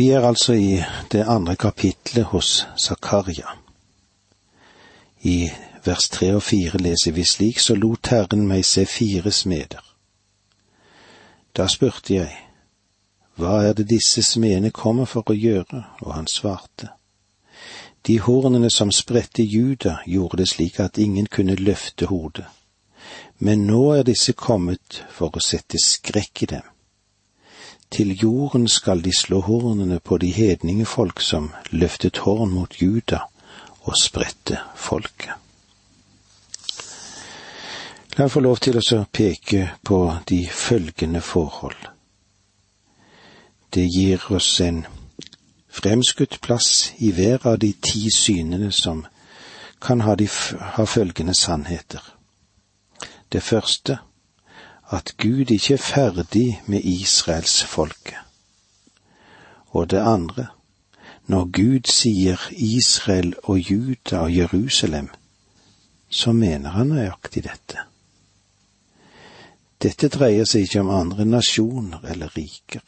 Vi er altså i det andre kapitlet hos Zakaria. I vers tre og fire leser vi slik, så lot Herren meg se fire smeder. Da spurte jeg, hva er det disse smedene kommer for å gjøre, og han svarte, de hornene som spredte Juda, gjorde det slik at ingen kunne løfte hodet, men nå er disse kommet for å sette skrekk i dem til jorden skal de slå hornene på de hedninge folk som løftet horn mot Juda og spredte folket. La meg få lov til å peke på de følgende forhold. Det gir oss en fremskutt plass i hver av de ti synene som kan ha, de, ha følgende sannheter. Det første at Gud ikke er ferdig med Israels folke. Og det andre, når Gud sier Israel og Juda og Jerusalem, så mener han nøyaktig dette. Dette dreier seg ikke om andre nasjoner eller riker.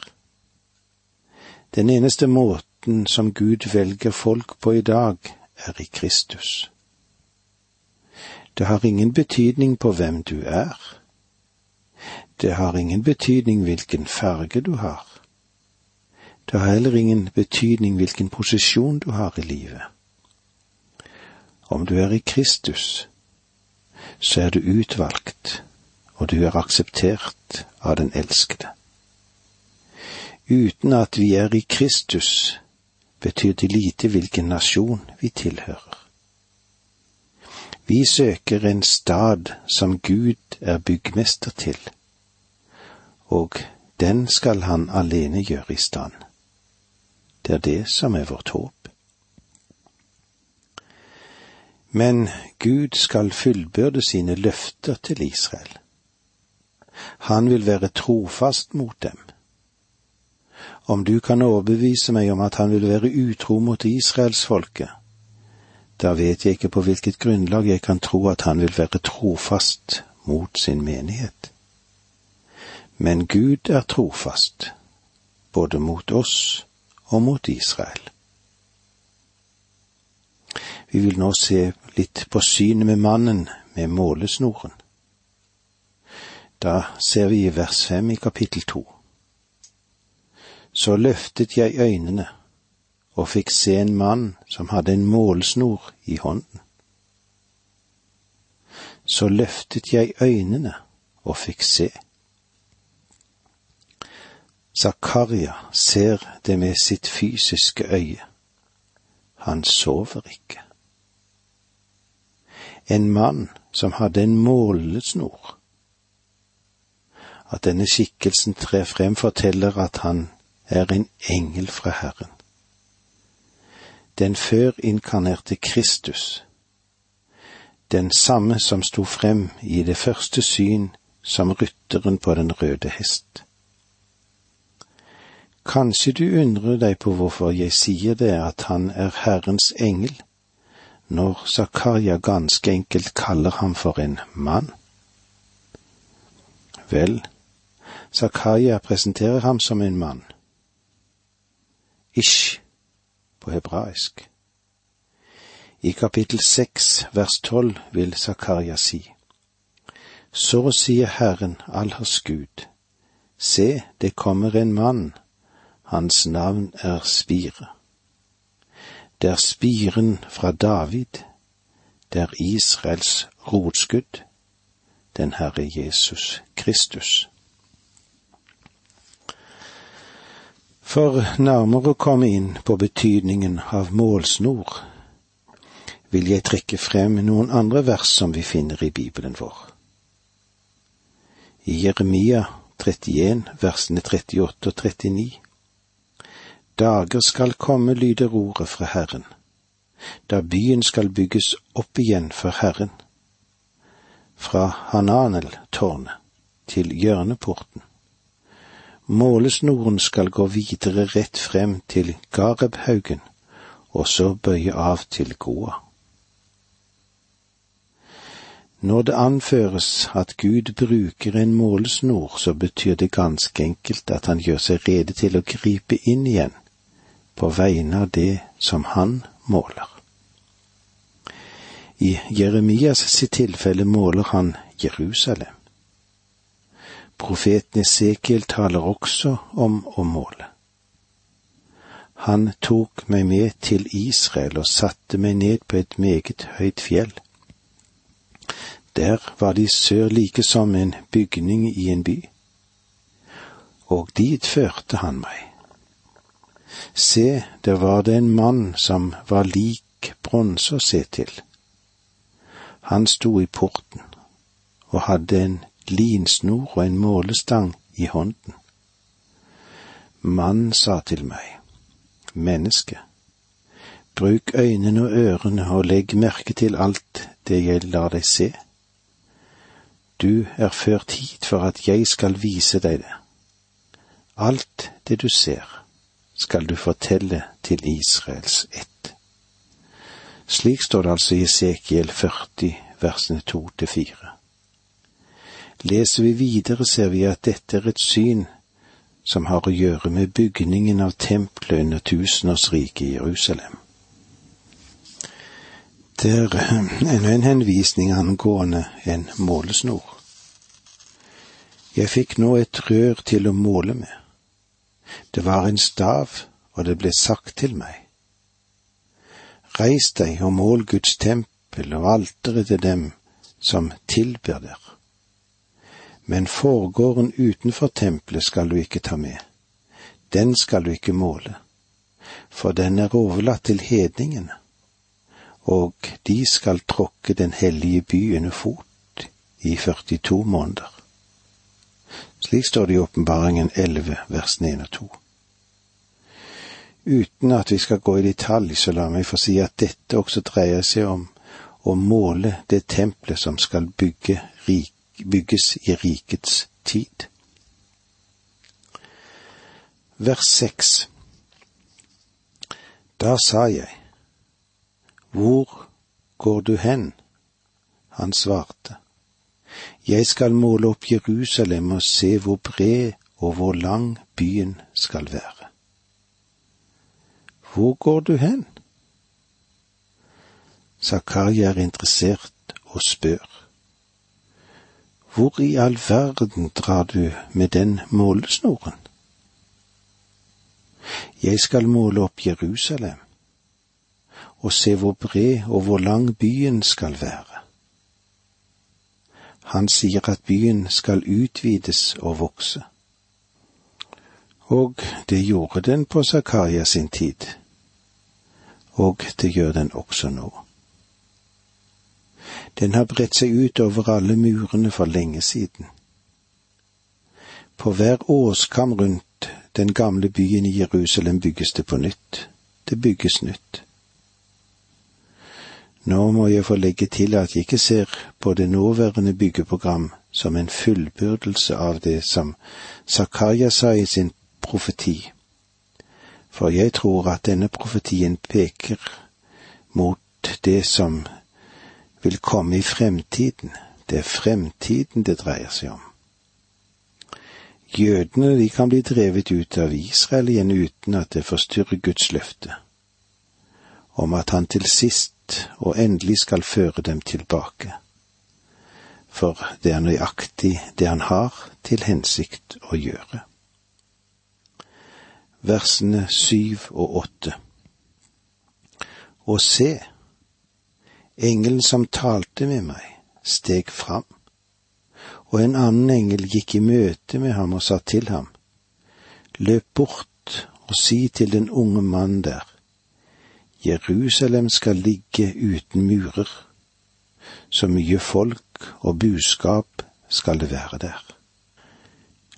Den eneste måten som Gud velger folk på i dag, er i Kristus. Det har ingen betydning på hvem du er det har ingen betydning hvilken farge du har. Det har heller ingen betydning hvilken posisjon du har i livet. Om du er i Kristus, så er du utvalgt, og du er akseptert av den elskede. Uten at vi er i Kristus, betyr det lite hvilken nasjon vi tilhører. Vi søker en stad som Gud er byggmester til og den skal han alene gjøre i stand. Det er det som er vårt håp. Men Gud skal fullbyrde sine løfter til Israel. Han vil være trofast mot dem. Om du kan overbevise meg om at han vil være utro mot israelsfolket, da vet jeg ikke på hvilket grunnlag jeg kan tro at han vil være trofast mot sin menighet. Men Gud er trofast, både mot oss og mot Israel. Vi vil nå se litt på synet med mannen med målesnoren. Da ser vi i vers fem i kapittel to. Så løftet jeg øynene og fikk se en mann som hadde en målsnor i hånden. Så løftet jeg øynene og fikk se. Zakaria ser det med sitt fysiske øye. Han sover ikke. En mann som hadde en målesnor. At denne skikkelsen trer frem, forteller at han er en engel fra Herren. Den før inkarnerte Kristus, den samme som sto frem i det første syn som rytteren på den røde hest. Kanskje du undrer deg på hvorfor jeg sier det at han er Herrens engel, når Zakaria ganske enkelt kaller ham for en mann? Vel, Zakaria presenterer ham som en mann. Ish på hebraisk. I kapittel seks vers tolv vil Zakaria si, Så sier Herren allers Gud, se, det kommer en mann hans navn er Spire. Det er spiren fra David, det er Israels rotskudd, den Herre Jesus Kristus. For nærmere å komme inn på betydningen av målsnor, vil jeg trekke frem noen andre vers som vi finner i Bibelen vår. I Jeremia 31, versene 38 og 39 Dager skal komme, lyder ordet fra Herren, da byen skal bygges opp igjen for Herren. Fra Hananel-tårnet til hjørneporten. Målesnoren skal gå videre rett frem til Garebhaugen, og så bøye av til Goa. Når det anføres at Gud bruker en målesnor, så betyr det ganske enkelt at han gjør seg rede til å gripe inn igjen på vegne av det som han måler. I Jeremias sitt tilfelle måler han Jerusalem. Profeten Esekiel taler også om å måle. Han tok meg med til Israel og satte meg ned på et meget høyt fjell. Der var de sør like som en bygning i en by. Og dit førte han meg. Se, der var det en mann som var lik bronse å se til han sto i porten og hadde en linsnor og en målestang i hånden. Mannen sa til meg, menneske, bruk øynene og ørene og legg merke til alt det jeg lar deg se. Du er ført hit for at jeg skal vise deg det. Alt det du ser, skal du fortelle til Israels ett. Slik står det altså i Esekiel 40, versene to til fire. Leser vi videre, ser vi at dette er et syn som har å gjøre med bygningen av tempelet under tusenårsriket i Jerusalem. Det er enda en henvisning angående en målesnor. Jeg fikk nå et rør til å måle med. Det var en stav, og det ble sagt til meg. Reis deg og mål Guds tempel og alteret til dem som tilber der. Men forgården utenfor tempelet skal du ikke ta med. Den skal du ikke måle, for den er overlatt til hedningene, og de skal tråkke den hellige by under fot i 42 måneder. Slik står det i Åpenbaringen 11, versene 1 og 2. Uten at vi skal gå i detalj, så la meg få si at dette også dreier seg om å måle det tempelet som skal bygge, bygges i rikets tid. Vers seks Da sa jeg, Hvor går du hen? Han svarte, Jeg skal måle opp Jerusalem og se hvor bred og hvor lang byen skal være. Hvor går du hen? Zakaria er interessert og spør. Hvor i all verden drar du med den målesnoren? Jeg skal måle opp Jerusalem og se hvor bred og hvor lang byen skal være. Han sier at byen skal utvides og vokse. Og det gjorde den på Zakaria sin tid og det gjør den også nå. Den har bredt seg ut over alle murene for lenge siden. På hver åskam rundt den gamle byen i Jerusalem bygges det på nytt. Det bygges nytt. Nå må jeg få legge til at jeg ikke ser på det nåværende byggeprogram som en fullbyrdelse av det som Zakaria sa i sin profeti for jeg tror at denne profetien peker mot det som vil komme i fremtiden. Det er fremtiden det dreier seg om. Jødene de kan bli drevet ut av Israel igjen uten at det forstyrrer Guds løfte, om at han til sist og endelig skal føre dem tilbake. For det er nøyaktig det han har til hensikt å gjøre versene syv og åtte. Og se, engelen som talte med meg, steg fram, og en annen engel gikk i møte med ham og sa til ham, løp bort og si til den unge mannen der, Jerusalem skal ligge uten murer, så mye folk og buskap skal det være der.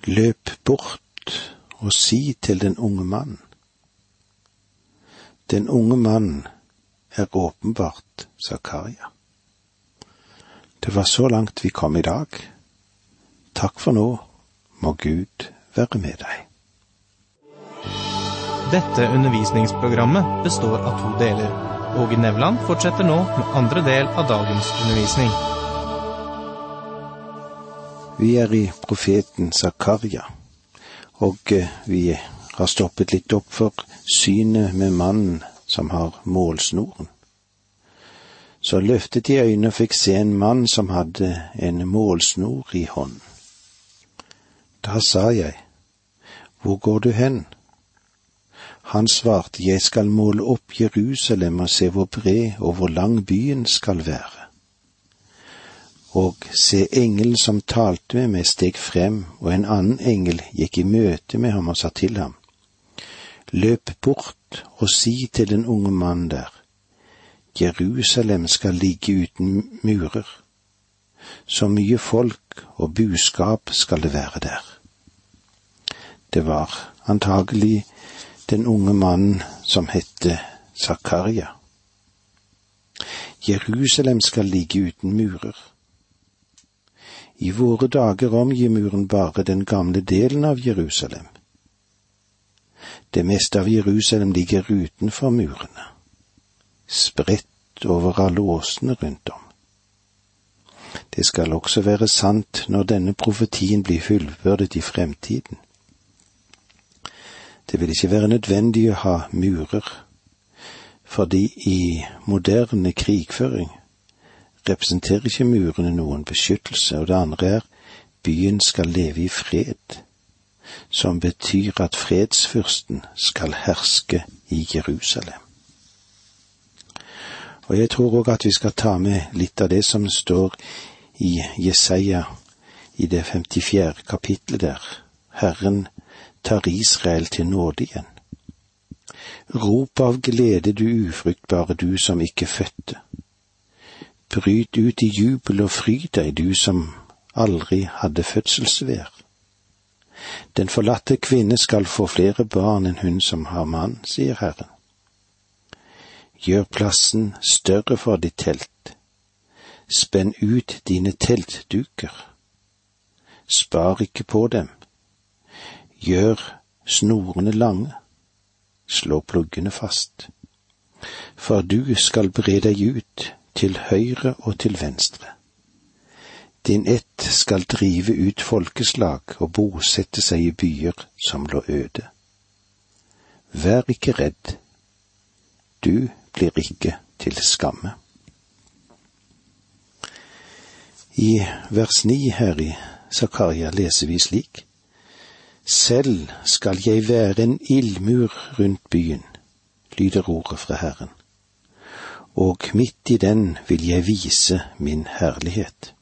Løp bort og si til den unge mann. Den unge mann er åpenbart Zakaria. Det var så langt vi kom i dag. Takk for nå, må Gud være med deg. Dette undervisningsprogrammet består av to deler. Åge Nevland fortsetter nå med andre del av dagens undervisning. Vi er i profeten Zakaria og eh, vi har stoppet litt opp for synet med mannen som har målsnoren. Så løftet de øynene og fikk se en mann som hadde en målsnor i hånden. Da sa jeg, Hvor går du hen? Han svarte, Jeg skal måle opp Jerusalem og se hvor bred og hvor lang byen skal være. Og se, engelen som talte med meg, steg frem, og en annen engel gikk i møte med ham og sa til ham, Løp bort og si til den unge mannen der, Jerusalem skal ligge uten murer. Så mye folk og buskap skal det være der. Det var antagelig den unge mannen som hette Zakaria. Jerusalem skal ligge uten murer. I våre dager omgir muren bare den gamle delen av Jerusalem. Det meste av Jerusalem ligger utenfor murene, spredt over alle åsene rundt om. Det skal også være sant når denne profetien blir fullbyrdet i fremtiden. Det vil ikke være nødvendig å ha murer, fordi i moderne krigføring representerer ikke murene noen beskyttelse, og det andre er byen skal leve i fred, som betyr at fredsfyrsten skal herske i Jerusalem. Og jeg tror òg at vi skal ta med litt av det som står i Jesaja i det 54. kapitlet der. Herren tar Israel til nåde igjen. Rop av glede, du ufruktbare, du som ikke fødte. Bryt ut i jubel og fryd deg, du som aldri hadde fødselsvær. Den forlatte kvinne skal få flere barn enn hun som har mann, sier Herren. Gjør plassen større for ditt telt. Spenn ut dine teltduker. Spar ikke på dem. Gjør snorene lange. Slå pluggene fast. For du skal bre deg ut til høyre og til venstre. Din ett skal drive ut folkeslag og bosette seg i byer som lå øde. Vær ikke redd, du blir ikke til skamme. I vers ni her i Zakaria leser vi slik. Selv skal jeg være en ildmur rundt byen, lyder ordet fra Herren, og midt i den vil jeg vise min herlighet.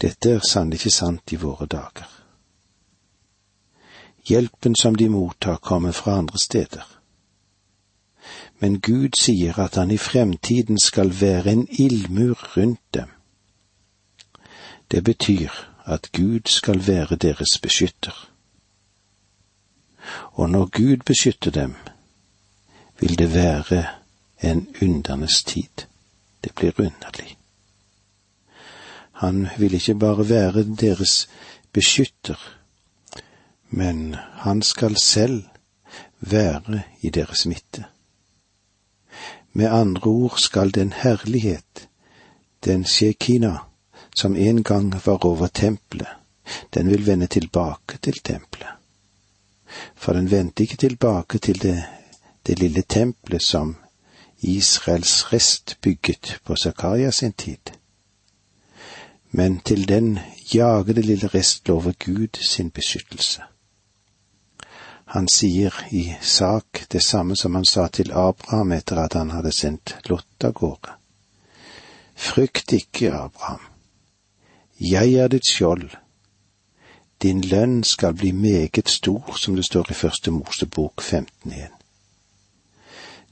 Dette er sannelig ikke sant i våre dager. Hjelpen som de mottar, kommer fra andre steder. Men Gud sier at han i fremtiden skal være en ildmur rundt dem. Det betyr at Gud skal være deres beskytter. Og når Gud beskytter dem, vil det være en undernes tid. Det blir underlig. Han vil ikke bare være deres beskytter, men han skal selv være i deres midte. Med andre ord skal den herlighet, den shekina, som en gang var over tempelet, den vil vende tilbake til tempelet. For den vendte ikke tilbake til det, det lille tempelet som Israels rest bygget på Zakaria sin tid men til den jagede lille rest lover Gud sin beskyttelse. Han sier i sak det samme som han sa til Abraham etter at han hadde sendt Lot av gårde. Frykt ikke, Abraham. Jeg er ditt skjold. Din lønn skal bli meget stor, som det står i Første Mosebok 15.1.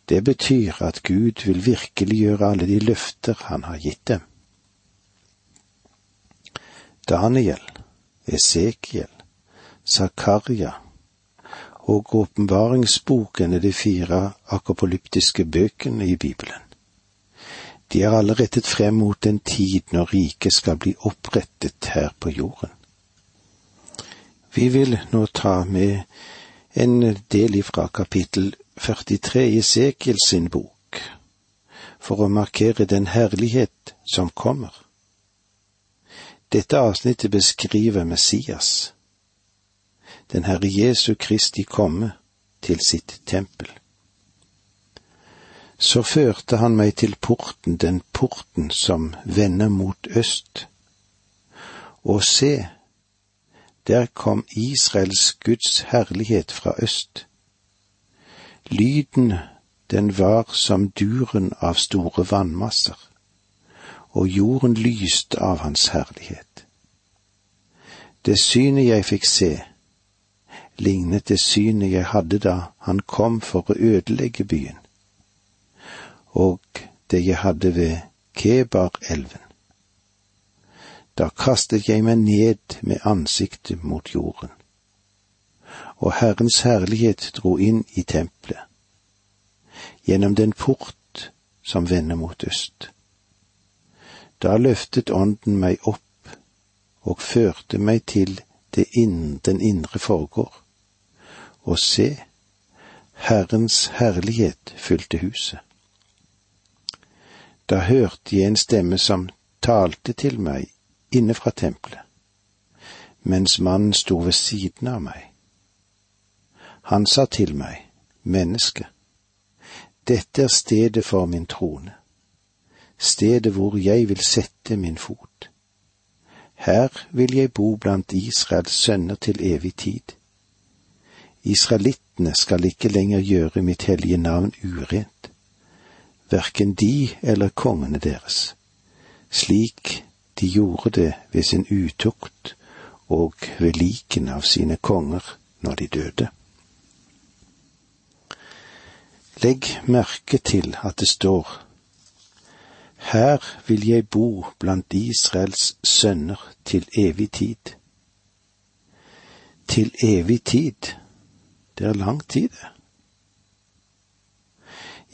Det betyr at Gud vil virkeliggjøre alle de løfter han har gitt dem. Daniel, Esekiel, Zakaria og åpenbaringsboken er de fire akopolyptiske bøkene i Bibelen. De er alle rettet frem mot en tid når riket skal bli opprettet her på jorden. Vi vil nå ta med en del ifra kapittel 43 i Esekiel sin bok, for å markere den herlighet som kommer. Dette avsnittet beskriver Messias. den Herre Jesu Kristi komme til sitt tempel. Så førte han meg til porten, den porten som vender mot øst. Og se, der kom Israels Guds herlighet fra øst. Lyden, den var som duren av store vannmasser, og jorden lyste av hans herlighet. Det synet jeg fikk se, lignet det synet jeg hadde da han kom for å ødelegge byen, og det jeg hadde ved Kebar-elven. Da kastet jeg meg ned med ansiktet mot jorden, og Herrens herlighet dro inn i tempelet, gjennom den port som vender mot øst. Da løftet Ånden meg opp og førte meg til inn, den indre forgård, og se, Herrens herlighet fylte huset. Da hørte jeg en stemme som talte til meg inne fra tempelet, mens mannen sto ved siden av meg. Han sa til meg, menneske, dette er stedet for min trone, stedet hvor jeg vil sette min fot. Her vil jeg bo blant Israels sønner til evig tid. Israelittene skal ikke lenger gjøre mitt hellige navn urent, verken de eller kongene deres, slik de gjorde det ved sin utukt og ved liken av sine konger når de døde. Legg merke til at det står Her vil jeg bo blant Israels sønner til evig tid. Til evig tid, det er lang tid, det.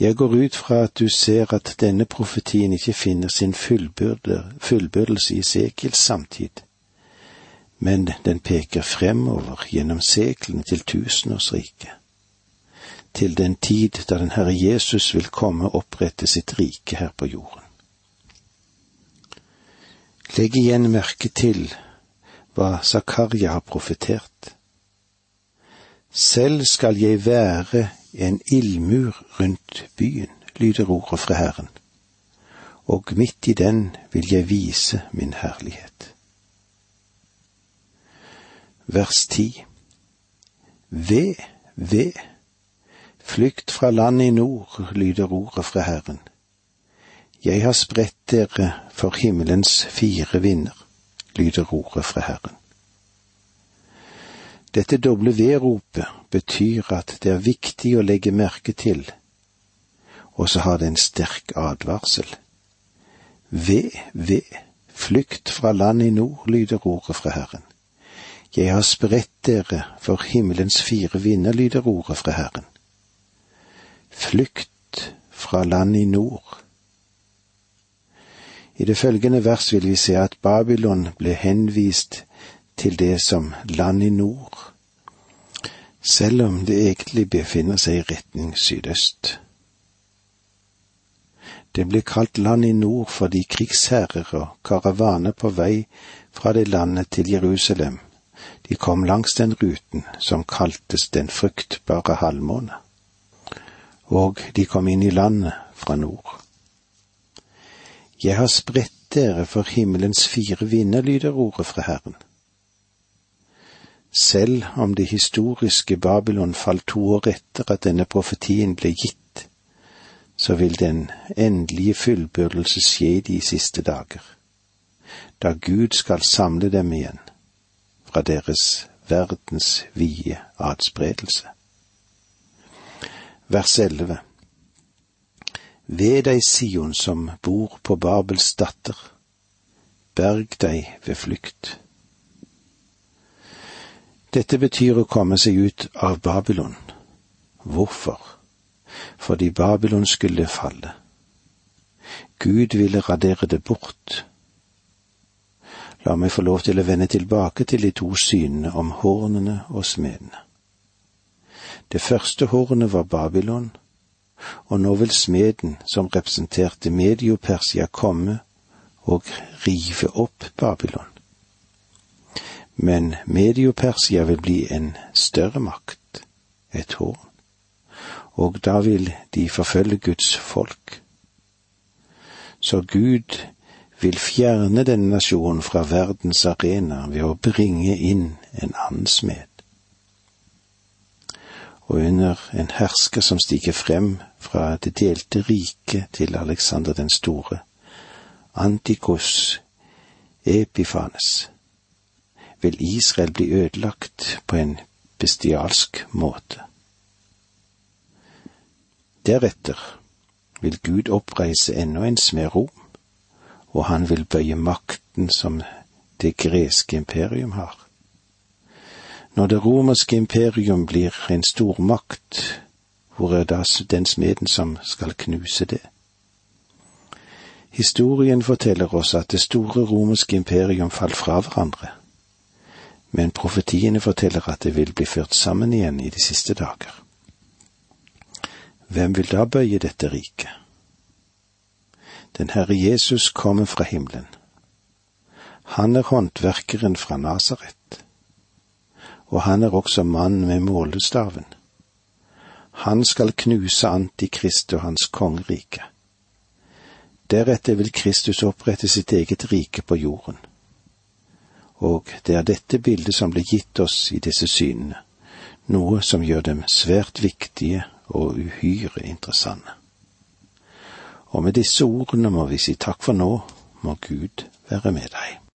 Jeg går ut fra at du ser at denne profetien ikke finner sin fullbyrdelse i Sekils samtid, men den peker fremover gjennom seklene til tusenårsriket, til den tid da den Herre Jesus vil komme og opprette sitt rike her på jorden. Legg igjen merke til hva Zakaria har profetert. Selv skal jeg være en ildmur rundt byen, lyder ordet fra Herren, og midt i den vil jeg vise min herlighet. Vers ti Ved, ved, flykt fra land i nord, lyder ordet fra Herren. Jeg har spredt dere for himmelens fire vinder, lyder ordet fra Herren. Dette doble V-ropet betyr at det er viktig å legge merke til, og så har det en sterk advarsel. Ved, ved, flykt fra land i nord, lyder ordet fra Herren. Jeg har spredt dere for himmelens fire vinder, lyder ordet fra Herren. Flykt fra land i nord. I det følgende vers vil vi se at Babylon ble henvist til det som land i nord, selv om det egentlig befinner seg i retning sydøst. Det ble kalt land i nord fordi krigsherrer og karavaner på vei fra det landet til Jerusalem, de kom langs den ruten som kaltes Den fruktbare halvmåne, og de kom inn i landet fra nord. Jeg har spredt dere for himmelens fire vinder, lyder ordet fra Herren. Selv om det historiske Babylon falt to år etter at denne profetien ble gitt, så vil den endelige fullbyrdelse skje de siste dager, da Gud skal samle dem igjen fra deres verdens vide adspredelse. Vers 11 Ved deg, Sion, som bor på Babels datter, berg deg ved flukt. Dette betyr å komme seg ut av Babylon. Hvorfor? Fordi Babylon skulle falle. Gud ville radere det bort. La meg få lov til å vende tilbake til de to synene om hornene og smedene. Det første hornet var Babylon, og nå vil smeden, som representerte Medio-Persia, komme og rive opp Babylon. Men Mediopersia vil bli en større makt, et tårn, og da vil de forfølge Guds folk. Så Gud vil fjerne denne nasjonen fra verdens arena ved å bringe inn en annen smed. Og under en hersker som stiger frem fra det delte riket til Alexander den store, Antikos Epifanes, vil Israel bli ødelagt på en bestialsk måte. Deretter vil Gud oppreise enda en smed Rom, og han vil bøye makten som det greske imperium har. Når det romerske imperium blir en stormakt, hvor er da den smeden som skal knuse det? Historien forteller oss at det store romerske imperium falt fra hverandre, men profetiene forteller at det vil bli ført sammen igjen i de siste dager. Hvem vil da bøye dette riket? Den Herre Jesus kommer fra himmelen. Han er håndverkeren fra Nasaret, og han er også mann med målestaven. Han skal knuse Antikrist og hans kongerike. Deretter vil Kristus opprette sitt eget rike på jorden. Og det er dette bildet som blir gitt oss i disse synene, noe som gjør dem svært viktige og uhyre interessante. Og med disse ordene må vi si takk for nå, må Gud være med deg.